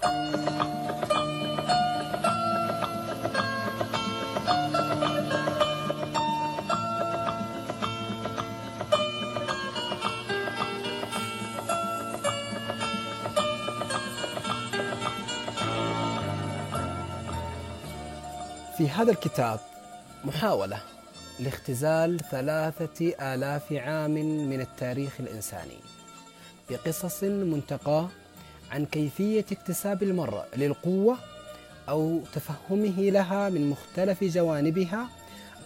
في هذا الكتاب محاولة لاختزال ثلاثة آلاف عام من التاريخ الإنساني بقصص منتقاة عن كيفية اكتساب المرء للقوة أو تفهمه لها من مختلف جوانبها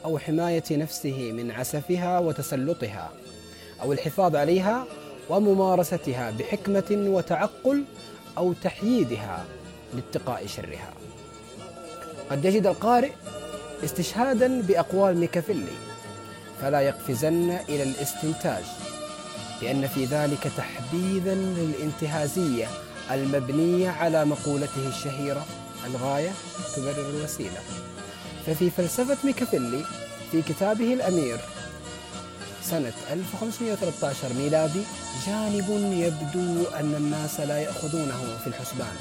أو حماية نفسه من عسفها وتسلطها أو الحفاظ عليها وممارستها بحكمة وتعقل أو تحييدها لاتقاء شرها. قد يجد القارئ استشهادا بأقوال ميكافيلي فلا يقفزن إلى الاستنتاج لأن في ذلك تحبيذا للانتهازية المبنية على مقولته الشهيرة الغاية تبرر الوسيلة. ففي فلسفة ميكافيلي في كتابه الأمير سنة 1513 ميلادي جانب يبدو أن الناس لا يأخذونه في الحسبان.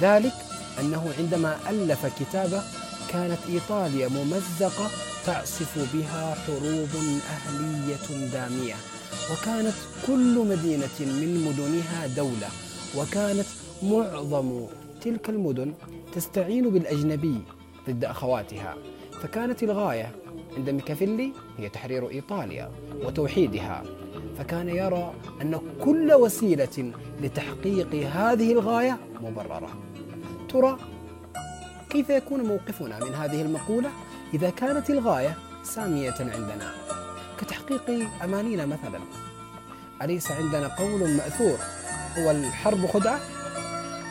ذلك أنه عندما ألف كتابة كانت إيطاليا ممزقة تعصف بها حروب أهلية دامية وكانت كل مدينة من مدنها دولة. وكانت معظم تلك المدن تستعين بالأجنبي ضد أخواتها. فكانت الغاية عند ميكافيلي هي تحرير إيطاليا وتوحيدها. فكان يرى أن كل وسيلة لتحقيق هذه الغاية مبررة. ترى كيف يكون موقفنا من هذه المقولة؟ إذا كانت الغاية سامية عندنا. كتحقيق أمانينا مثلا. أليس عندنا قول مأثور؟ هو الحرب خدعة.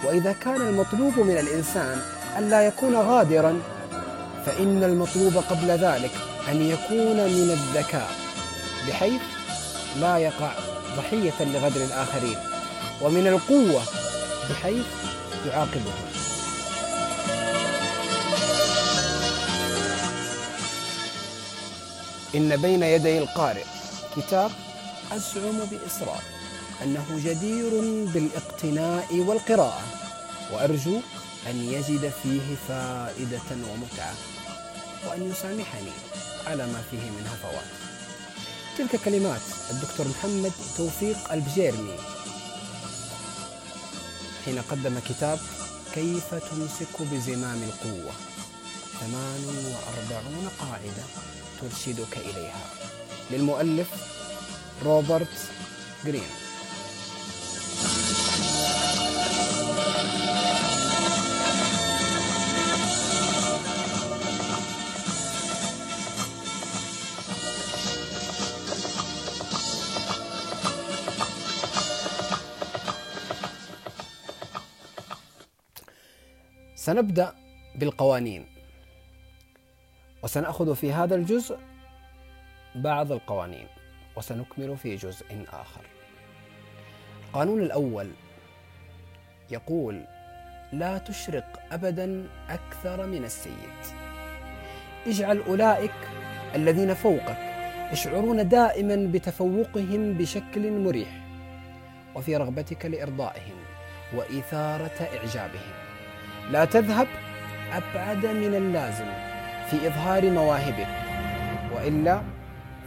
وإذا كان المطلوب من الإنسان ألا يكون غادرا فإن المطلوب قبل ذلك أن يكون من الذكاء بحيث لا يقع ضحية لغدر الآخرين. ومن القوة بحيث يعاقبهم. إن بين يدي القارئ كتاب أزعم بإصرار أنه جدير بالاقتناء والقراءة وأرجو أن يجد فيه فائدة ومتعة وأن يسامحني على ما فيه من هفوات. تلك كلمات الدكتور محمد توفيق البجيرمي. حين قدم كتاب كيف تمسك بزمام القوة؟ 48 قاعدة ترشدك إليها. للمؤلف روبرت جرين. سنبدأ بالقوانين. وسنأخذ في هذا الجزء بعض القوانين وسنكمل في جزء آخر. القانون الأول يقول لا تشرق أبدا أكثر من السيد. اجعل أولئك الذين فوقك يشعرون دائما بتفوقهم بشكل مريح وفي رغبتك لإرضائهم وإثارة إعجابهم. لا تذهب أبعد من اللازم في إظهار مواهبك وإلا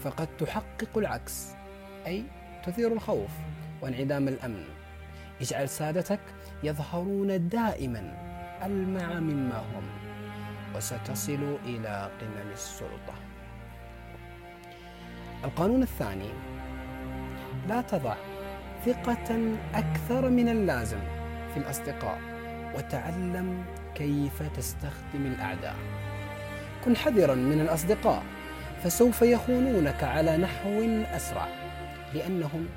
فقد تحقق العكس أي تثير الخوف وانعدام الأمن. اجعل سادتك يظهرون دائما ألمع مما هم وستصل إلى قمم السلطة. القانون الثاني لا تضع ثقة أكثر من اللازم في الأصدقاء. وتعلم كيف تستخدم الأعداء. كن حذرا من الأصدقاء فسوف يخونونك على نحو أسرع لأنهم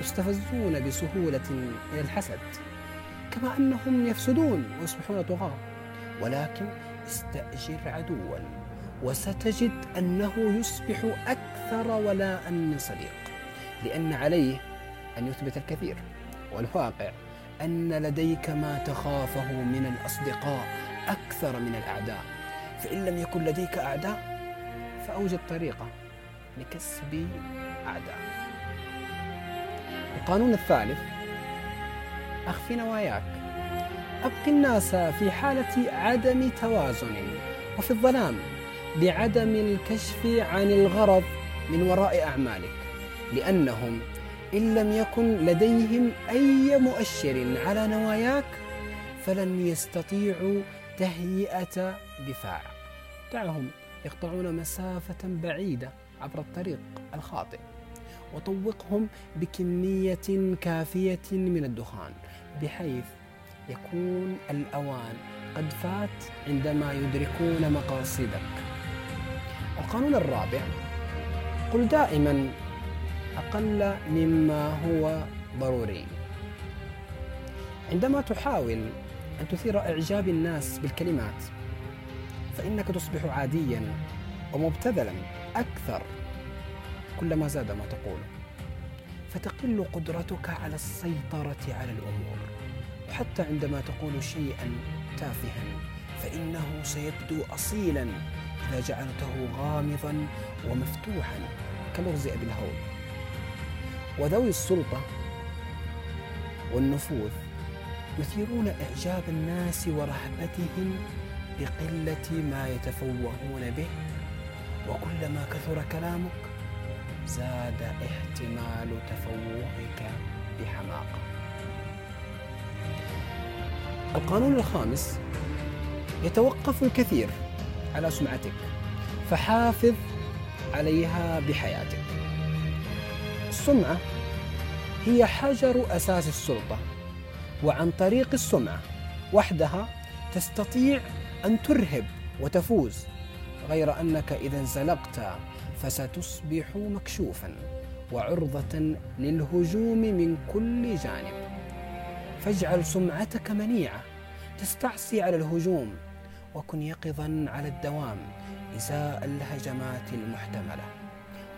يستفزون بسهولة إلى الحسد كما أنهم يفسدون ويصبحون طغاة. ولكن استأجر عدوا وستجد أنه يصبح أكثر ولاء من صديق لأن عليه أن يثبت الكثير والواقع. أن لديك ما تخافه من الأصدقاء أكثر من الأعداء. فإن لم يكن لديك أعداء فأوجد طريقة لكسب أعداء. القانون الثالث أخفي نواياك. أبق الناس في حالة عدم توازن وفي الظلام بعدم الكشف عن الغرض من وراء أعمالك لأنهم إن لم يكن لديهم أي مؤشر على نواياك فلن يستطيعوا تهيئة دفاع. دعهم يقطعون مسافة بعيدة عبر الطريق الخاطئ. وطوقهم بكمية كافية من الدخان بحيث يكون الأوان قد فات عندما يدركون مقاصدك. القانون الرابع قل دائما أقل مما هو ضروري. عندما تحاول أن تثير إعجاب الناس بالكلمات فإنك تصبح عاديا ومبتذلا أكثر كلما زاد ما تقول. فتقل قدرتك على السيطرة على الأمور. وحتى عندما تقول شيئا تافها فإنه سيبدو أصيلا إذا جعلته غامضا ومفتوحا كلغز أبي الهول. وذوي السلطة والنفوذ يثيرون إعجاب الناس ورهبتهم بقلة ما يتفوهون به وكلما كثر كلامك زاد احتمال تفوهك بحماقة. القانون الخامس يتوقف الكثير على سمعتك فحافظ عليها بحياتك. السمعة هي حجر أساس السلطة وعن طريق السمعة وحدها تستطيع أن ترهب وتفوز غير أنك إذا انزلقت فستصبح مكشوفا وعرضة للهجوم من كل جانب. فاجعل سمعتك منيعة تستعصي على الهجوم وكن يقظا على الدوام إزاء الهجمات المحتملة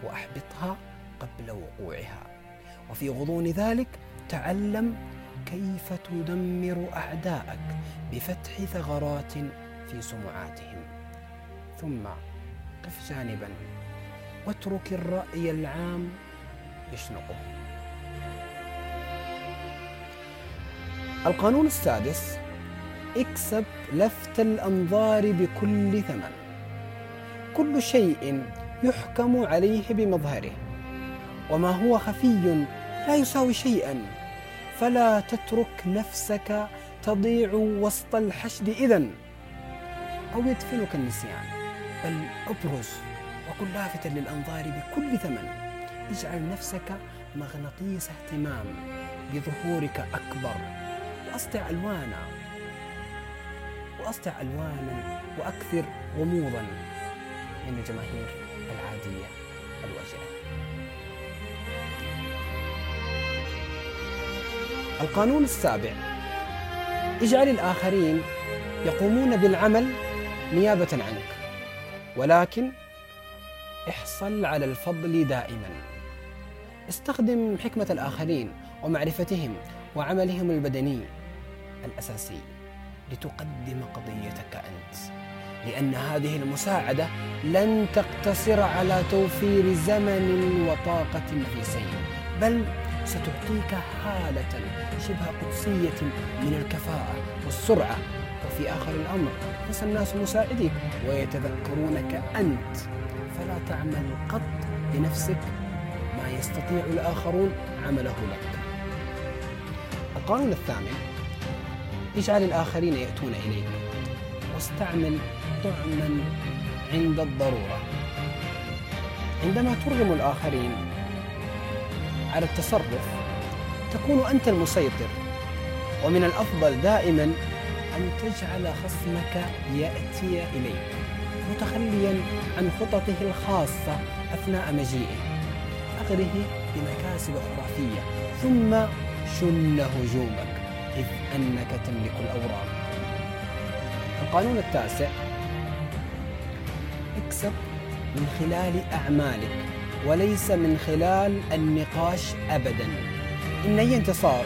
وأحبطها قبل وقوعها. وفي غضون ذلك تعلم كيف تدمر أعداءك بفتح ثغرات في سمعاتهم. ثم قف جانبا واترك الرأي العام يشنقه. القانون السادس اكسب لفت الأنظار بكل ثمن. كل شيء يحكم عليه بمظهره. وما هو خفي لا يساوي شيئا. فلا تترك نفسك تضيع وسط الحشد إذن. أو يدفنك النسيان. بل أبرز وكن لافتا للأنظار بكل ثمن. اجعل نفسك مغناطيس اهتمام. بظهورك أكبر. وأسطع ألوانا. وأسطع ألوانا. وأكثر غموضا. من الجماهير العادية. القانون السابع. إجعل الآخرين يقومون بالعمل نيابة عنك ولكن احصل على الفضل دائما. استخدم حكمة الآخرين ومعرفتهم وعملهم البدني الأساسي لتقدم قضيتك أنت لأن هذه المساعدة لن تقتصر على توفير زمن وطاقة نفيسين بل ستعطيك حالة شبه قدسية من الكفاءة والسرعة وفي آخر الأمر ينسى الناس مساعديك ويتذكرونك أنت. فلا تعمل قط لنفسك ما يستطيع الآخرون عمله لك. القانون الثامن اجعل الآخرين يأتون إليك واستعمل طعما عند الضرورة. عندما ترغم الآخرين على التصرف تكون أنت المسيطر. ومن الأفضل دائما أن تجعل خصمك يأتي إليك متخليا عن خططه الخاصة أثناء مجيئه. أغره بمكاسب خرافية ثم شن هجومك إذ أنك تملك الأوراق. القانون التاسع اكسب من خلال أعمالك. وليس من خلال النقاش أبدا. إن أي انتصار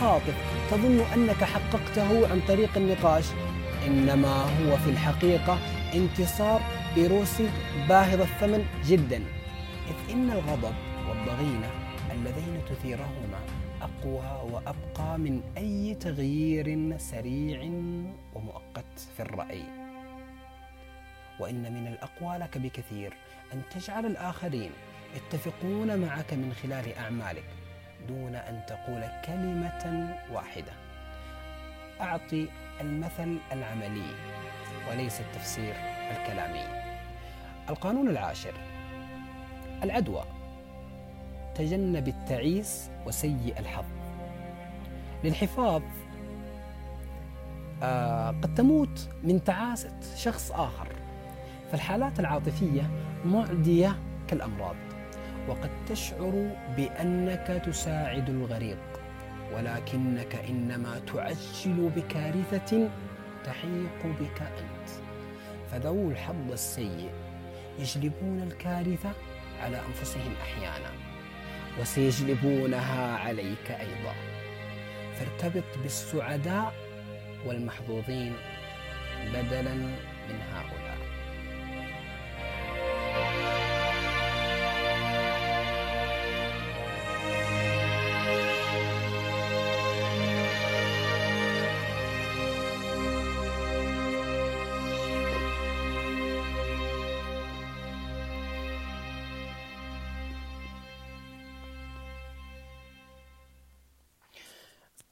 خاطف تظن أنك حققته عن طريق النقاش. إنما هو في الحقيقة انتصار بروسي باهظ الثمن جدا. إذ إن الغضب والضغينة اللذين تثيرهما أقوى وأبقى من أي تغيير سريع ومؤقت في الرأي. وإن من الأقوى لك بكثير أن تجعل الآخرين يتفقون معك من خلال أعمالك دون أن تقول كلمة واحدة. أعطي المثل العملي وليس التفسير الكلامي. القانون العاشر. العدوى. تجنب التعيس وسيء الحظ. للحفاظ آه قد تموت من تعاسة شخص آخر. فالحالات العاطفية معدية كالأمراض. وقد تشعر بأنك تساعد الغريق ولكنك إنما تعجل بكارثة تحيق بك أنت. فذو الحظ السيء يجلبون الكارثة على أنفسهم أحيانا وسيجلبونها عليك أيضا. فارتبط بالسعداء والمحظوظين بدلا من هؤلاء.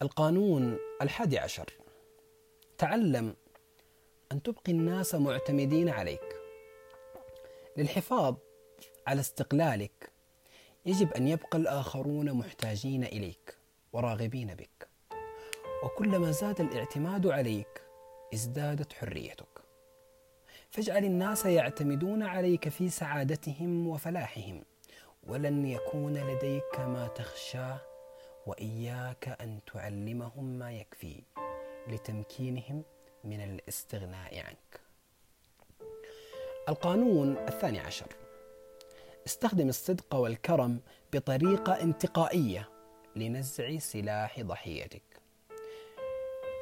القانون الحادي عشر. تعلم أن تبقي الناس معتمدين عليك. للحفاظ على استقلالك يجب أن يبقى الآخرون محتاجين إليك وراغبين بك. وكلما زاد الاعتماد عليك ازدادت حريتك. فاجعل الناس يعتمدون عليك في سعادتهم وفلاحهم ولن يكون لديك ما تخشاه وإياك أن تعلمهم ما يكفي لتمكينهم من الاستغناء عنك. القانون الثاني عشر. استخدم الصدق والكرم بطريقة انتقائية لنزع سلاح ضحيتك.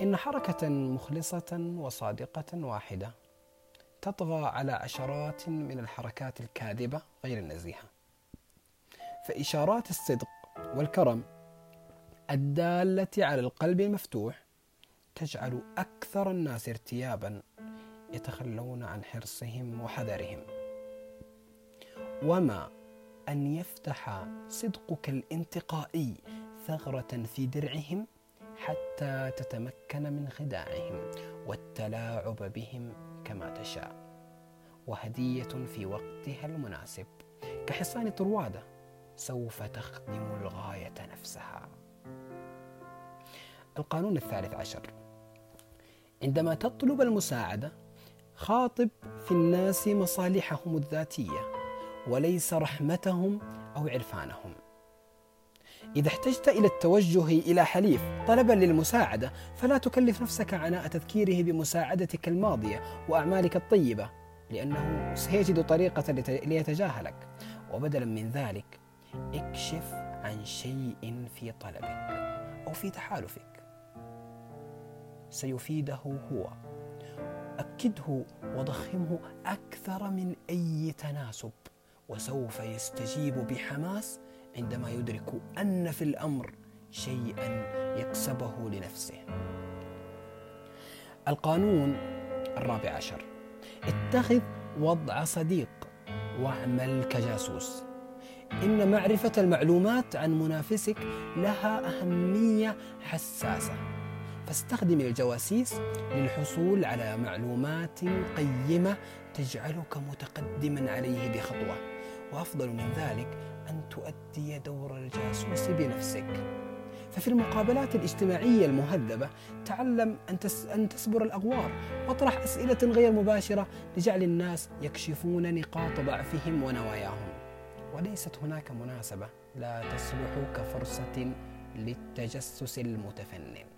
إن حركة مخلصة وصادقة واحدة تطغى على عشرات من الحركات الكاذبة غير النزيهة. فإشارات الصدق والكرم الدالة على القلب المفتوح تجعل أكثر الناس ارتيابا يتخلون عن حرصهم وحذرهم. وما أن يفتح صدقك الانتقائي ثغرة في درعهم حتى تتمكن من خداعهم والتلاعب بهم كما تشاء. وهدية في وقتها المناسب كحصان طروادة سوف تخدم الغاية نفسها. القانون الثالث عشر. عندما تطلب المساعدة خاطب في الناس مصالحهم الذاتية وليس رحمتهم أو عرفانهم. إذا احتجت إلى التوجه إلى حليف طلبا للمساعدة فلا تكلف نفسك عناء تذكيره بمساعدتك الماضية وأعمالك الطيبة لأنه سيجد طريقة ليتجاهلك. وبدلا من ذلك اكشف عن شيء في طلبك أو في تحالفك. سيفيده هو. أكده وضخمه أكثر من أي تناسب وسوف يستجيب بحماس عندما يدرك أن في الأمر شيئا يكسبه لنفسه. القانون الرابع عشر. اتخذ وضع صديق واعمل كجاسوس. إن معرفة المعلومات عن منافسك لها أهمية حساسة. فاستخدم الجواسيس للحصول على معلومات قيمة تجعلك متقدما عليه بخطوة. وأفضل من ذلك أن تؤدي دور الجاسوس بنفسك. ففي المقابلات الاجتماعية المهذبة تعلم أن أن تسبر الأغوار واطرح أسئلة غير مباشرة لجعل الناس يكشفون نقاط ضعفهم ونواياهم. وليست هناك مناسبة لا تصلح كفرصة للتجسس المتفنن.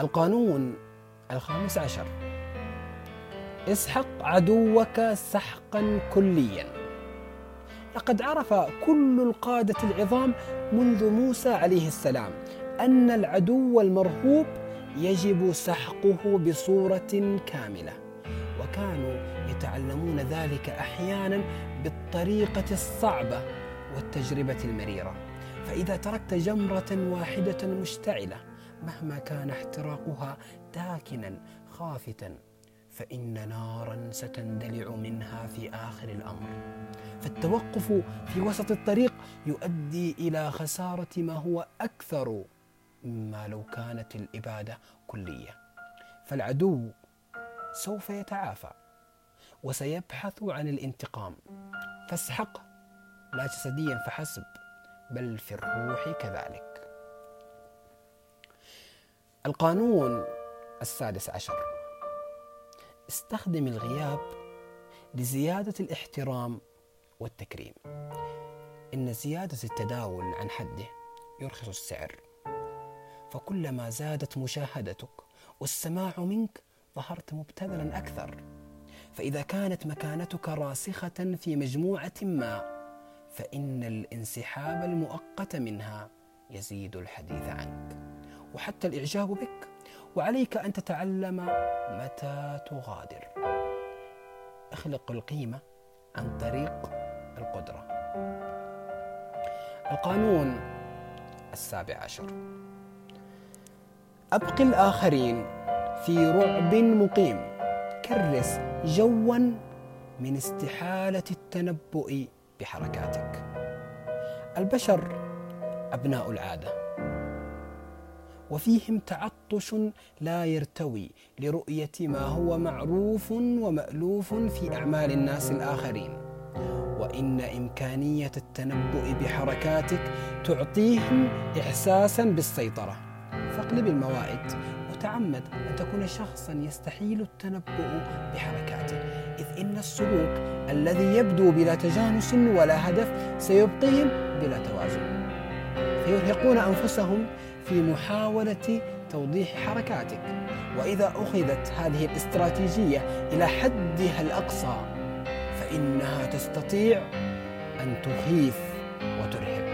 القانون الخامس عشر. اسحق عدوك سحقا كليا. لقد عرف كل القادة العظام منذ موسى عليه السلام أن العدو المرهوب يجب سحقه بصورة كاملة وكانوا يتعلمون ذلك أحيانا بالطريقة الصعبة والتجربة المريرة. فإذا تركت جمرة واحدة مشتعلة مهما كان احتراقها داكنا خافتا فإن نارا ستندلع منها في آخر الأمر. فالتوقف في وسط الطريق يؤدي إلى خسارة ما هو أكثر مما لو كانت الإبادة كلية. فالعدو سوف يتعافى وسيبحث عن الانتقام. فاسحق لا جسديا فحسب بل في الروح كذلك. القانون السادس عشر. استخدم الغياب لزيادة الاحترام والتكريم. إن زيادة التداول عن حده يرخص السعر. فكلما زادت مشاهدتك والسماع منك ظهرت مبتذلا أكثر. فإذا كانت مكانتك راسخة في مجموعة ما فإن الانسحاب المؤقت منها يزيد الحديث عنك. وحتى الإعجاب بك وعليك أن تتعلم متى تغادر. اخلق القيمة عن طريق القدرة. القانون السابع عشر. أبق الآخرين في رعب مقيم. كرس جوا من استحالة التنبؤ بحركاتك. البشر أبناء العادة. وفيهم تعطش لا يرتوي لرؤية ما هو معروف ومألوف في أعمال الناس الآخرين. وإن إمكانية التنبؤ بحركاتك تعطيهم إحساسا بالسيطرة. فاقلب الموائد وتعمد أن تكون شخصا يستحيل التنبؤ بحركاته إذ إن السلوك الذي يبدو بلا تجانس ولا هدف سيبقيهم بلا توازن. فيرهقون أنفسهم في محاولة توضيح حركاتك. وإذا أخذت هذه الاستراتيجية إلى حدها الأقصى فإنها تستطيع أن تخيف وترهب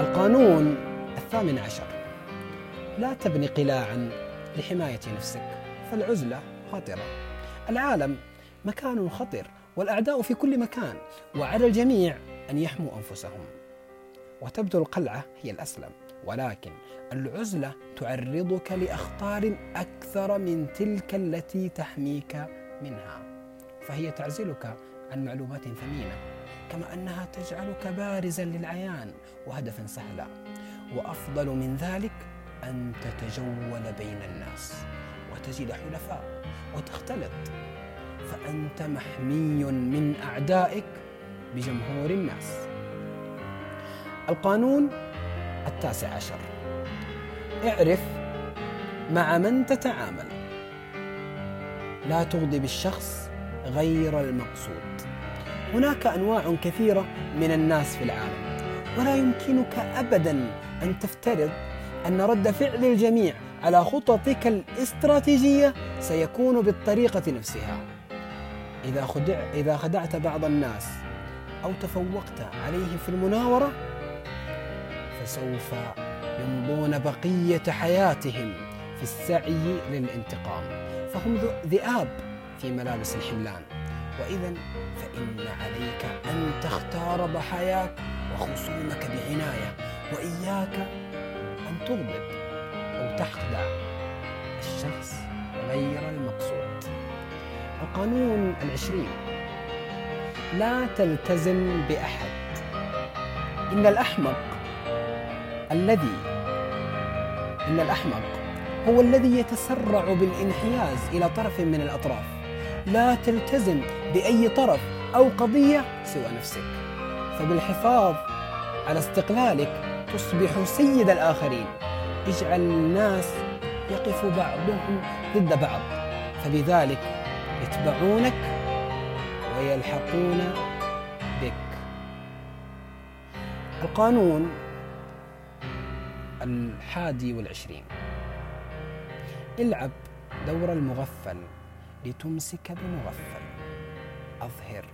القانون الثامن عشر. لا تبني قلاعا لحماية نفسك فالعزلة خطرة. العالم مكان خطر والأعداء في كل مكان وعلى الجميع أن يحموا أنفسهم. وتبدو القلعة هي الأسلم. ولكن العزلة تعرضك لأخطار أكثر من تلك التي تحميك منها. فهي تعزلك عن معلومات ثمينة كما أنها تجعلك بارزا للعيان وهدفا سهلا. وأفضل من ذلك أن تتجول بين الناس وتجد حلفاء وتختلط. فأنت محمي من أعدائك بجمهور الناس. القانون التاسع عشر. اعرف مع من تتعامل. لا تغضب الشخص غير المقصود. هناك أنواع كثيرة من الناس في العالم ولا يمكنك ابدا أن تفترض أن رد فعل الجميع على خططك الاستراتيجية سيكون بالطريقة نفسها. إذا خدع إذا خدعت بعض الناس أو تفوقت عليه في المناورة فسوف يمضون بقية حياتهم في السعي للانتقام. فهم ذئاب في ملابس الحملان. واذا فإن عليك أن تختار ضحاياك وخصومك بعناية وإياك أن تغضب أو تخدع الشخص غير المقصود. القانون العشرين لا تلتزم بأحد. إن الأحمق الذي إن الأحمق هو الذي يتسرع بالانحياز إلى طرف من الأطراف. لا تلتزم بأي طرف أو قضية سوى نفسك. فبالحفاظ على استقلالك تصبح سيد الآخرين. اجعل الناس يقف بعضهم ضد بعض. فبذلك يتبعونك ويلحقون بك. القانون الحادي والعشرين. العب دور المغفل لتمسك بمغفل. أظهر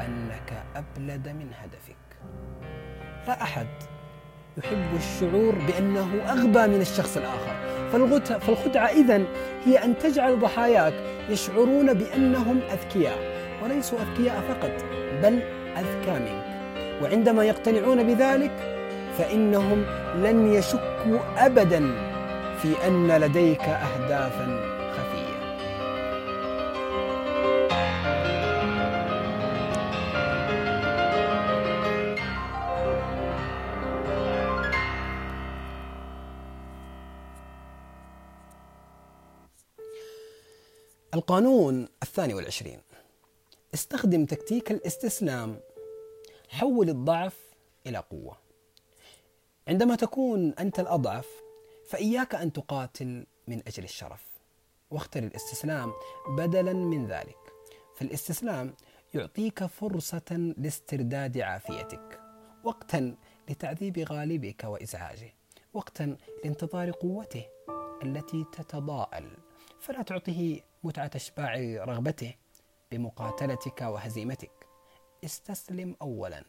أنك أبلد من هدفك. لا أحد يحب الشعور بأنه أغبى من الشخص الآخر. فالخدعة إذن هي أن تجعل ضحاياك يشعرون بأنهم أذكياء. وليسوا أذكياء فقط بل أذكى منك. وعندما يقتنعون بذلك فإنهم لن يشكوا أبدا في أن لديك أهدافا القانون الثاني والعشرين. استخدم تكتيك الاستسلام. حول الضعف إلى قوة. عندما تكون أنت الأضعف فإياك أن تقاتل من أجل الشرف واختر الاستسلام بدلا من ذلك. فالاستسلام يعطيك فرصة لاسترداد عافيتك وقتا لتعذيب غالبك وإزعاجه وقتا لانتظار قوته التي تتضاءل. فلا تعطه متعة إشباع رغبته بمقاتلتك وهزيمتك. استسلم أولا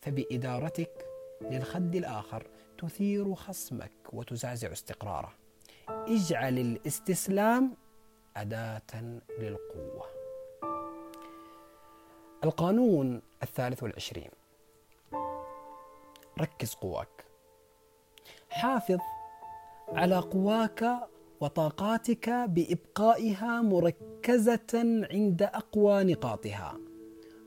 فبإدارتك للخد الآخر تثير خصمك وتزعزع استقراره. اجعل الاستسلام أداة للقوة. القانون الثالث والعشرين. ركز قواك. حافظ على قواك وطاقاتك بإبقائها مركزة عند أقوى نقاطها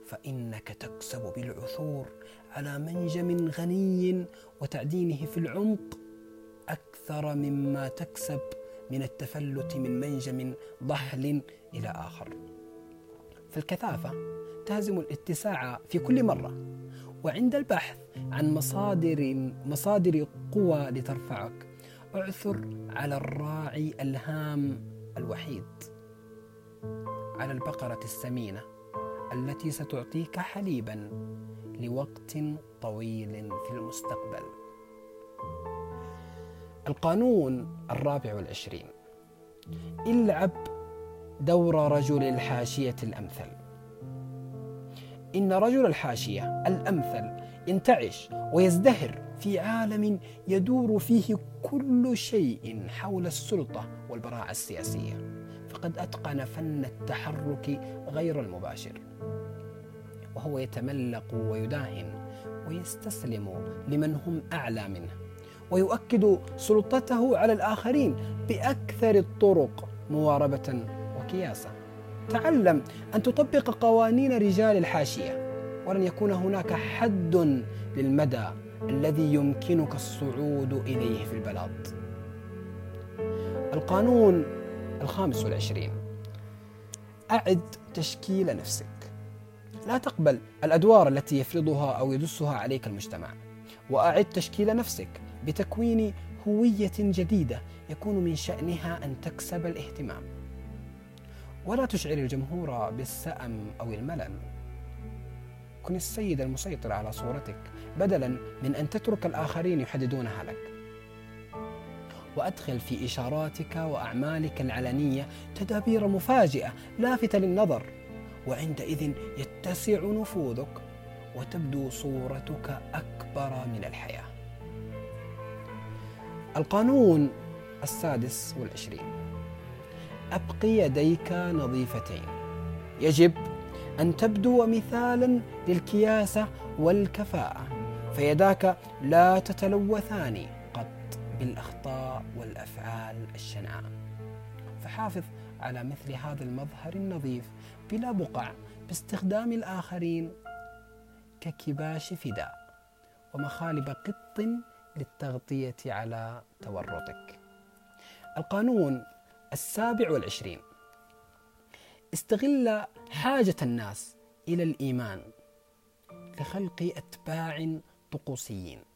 فإنك تكسب بالعثور على منجم غني وتعدينه في العمق أكثر مما تكسب من التفلت من منجم ضحل إلى آخر. فالكثافه تهزم الاتساع في كل مرة وعند البحث عن مصادر مصادر قوى لترفعك اعثر على الراعي الهام الوحيد على البقرة السمينة. التي ستعطيك حليبا لوقت طويل في المستقبل. القانون الرابع والعشرين. العب دور رجل الحاشية الأمثل. إن رجل الحاشية الأمثل ينتعش ويزدهر في عالم يدور فيه كل شيء حول السلطة والبراعة السياسية. فقد أتقن فن التحرك غير المباشر. وهو يتملق ويداهن ويستسلم لمن هم أعلى منه ويؤكد سلطته على الآخرين بأكثر الطرق مواربة وكياسه تعلم أن تطبق قوانين رجال الحاشية ولن يكون هناك حد للمدى الذي يمكنك الصعود إليه في البلاط. القانون الخامس والعشرين. أعد تشكيل نفسك. لا تقبل الأدوار التي يفرضها أو يدسها عليك المجتمع. وأعد تشكيل نفسك بتكوين هوية جديدة يكون من شأنها أن تكسب الاهتمام. ولا تشعر الجمهور بالسأم أو الملل. كن السيد المسيطر على صورتك بدلا من أن تترك الآخرين يحددونها لك. وأدخل في إشاراتك وأعمالك العلنية تدابير مفاجئة لافتة للنظر وعندئذ يتسع نفوذك وتبدو صورتك أكبر من الحياة. القانون السادس والعشرين. ابق يديك نظيفتين. يجب أن تبدو مثالا للكياسة والكفاءة فيداك لا تتلوثان. قط بالأخطاء والأفعال الشنعاء فحافظ على مثل هذا المظهر النظيف بلا بقع باستخدام الآخرين ككباش فداء ومخالب قط للتغطية على تورطك. القانون السابع والعشرين. استغل حاجة الناس إلى الإيمان لخلق أتباع طقوسيين.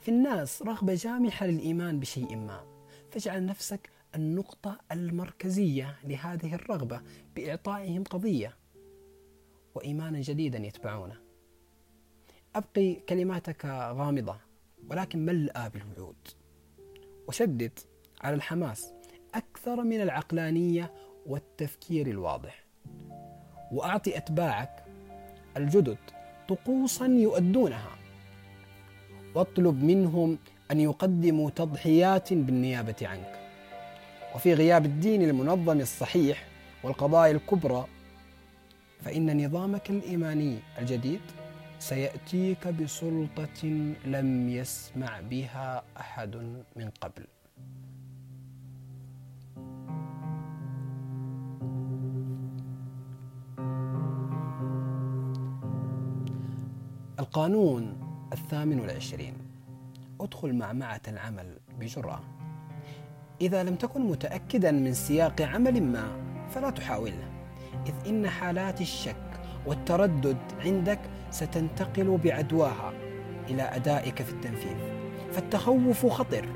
في الناس رغبة جامحة للإيمان بشيء ما. فاجعل نفسك النقطة المركزية لهذه الرغبة بإعطائهم قضية وإيمانا جديدا يتبعونه. أبقي كلماتك غامضة ولكن ملأى بالوعود وشدد على الحماس أكثر من العقلانية والتفكير الواضح. وأعطي أتباعك الجدد طقوسا يؤدونها. واطلب منهم أن يقدموا تضحيات بالنيابة عنك. وفي غياب الدين المنظم الصحيح والقضايا الكبرى فإن نظامك الإيماني الجديد سيأتيك بسلطة لم يسمع بها أحد من قبل. القانون الثامن والعشرين. ادخل معمعة العمل بجرأة. إذا لم تكن متأكدا من سياق عمل ما فلا تحاوله إذ إن حالات الشك والتردد عندك ستنتقل بعدواها إلى أدائك في التنفيذ. فالتخوف خطر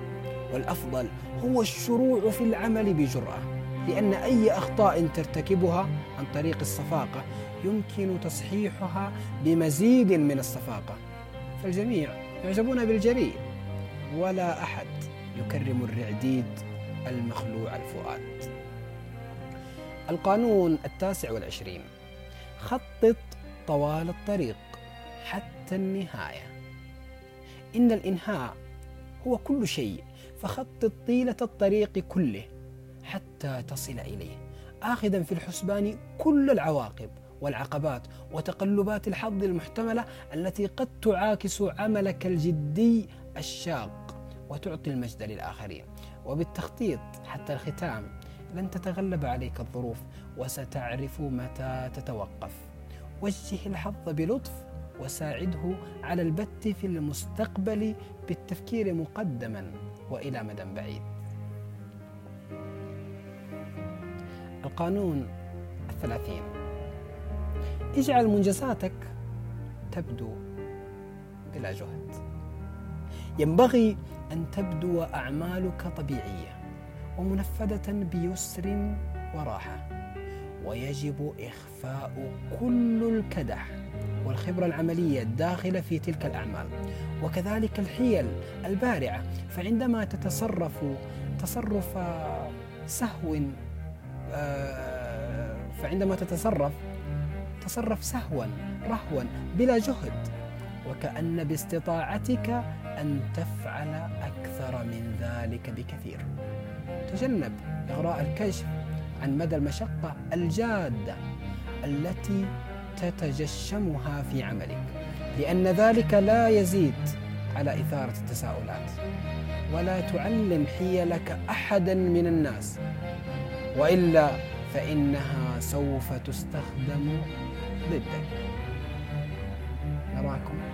والأفضل هو الشروع في العمل بجرأة. لأن أي أخطاء ترتكبها عن طريق الصفاقة يمكن تصحيحها بمزيد من الصفاقة. فالجميع يعجبون بالجريء. ولا أحد يكرم الرعديد المخلوع الفؤاد. القانون التاسع والعشرين. خطط طوال الطريق حتى النهاية. إن الإنهاء هو كل شيء فخطط طيلة الطريق كله حتى تصل إليه. آخذا في الحسبان كل العواقب. والعقبات وتقلبات الحظ المحتملة التي قد تعاكس عملك الجدي الشاق وتعطي المجد للآخرين. وبالتخطيط حتى الختام لن تتغلب عليك الظروف وستعرف متى تتوقف. وجه الحظ بلطف وساعده على البت في المستقبل بالتفكير مقدما وإلى مدى بعيد. القانون الثلاثين. اجعل منجزاتك تبدو بلا جهد. ينبغي أن تبدو أعمالك طبيعية ومنفذة بيسر وراحة ويجب إخفاء كل الكدح والخبرة العملية الداخلة في تلك الأعمال. وكذلك الحيل البارعة فعندما تتصرف تصرف سهو آه، فعندما تتصرف تصرف سهوا رهوا بلا جهد. وكأن باستطاعتك أن تفعل أكثر من ذلك بكثير. تجنب إغراء الكشف عن مدى المشقة الجادة التي تتجشمها في عملك لأن ذلك لا يزيد على إثارة التساؤلات. ولا تعلم حيلك أحدا من الناس وإلا فإنها سوف تستخدم ضدك. نراكم.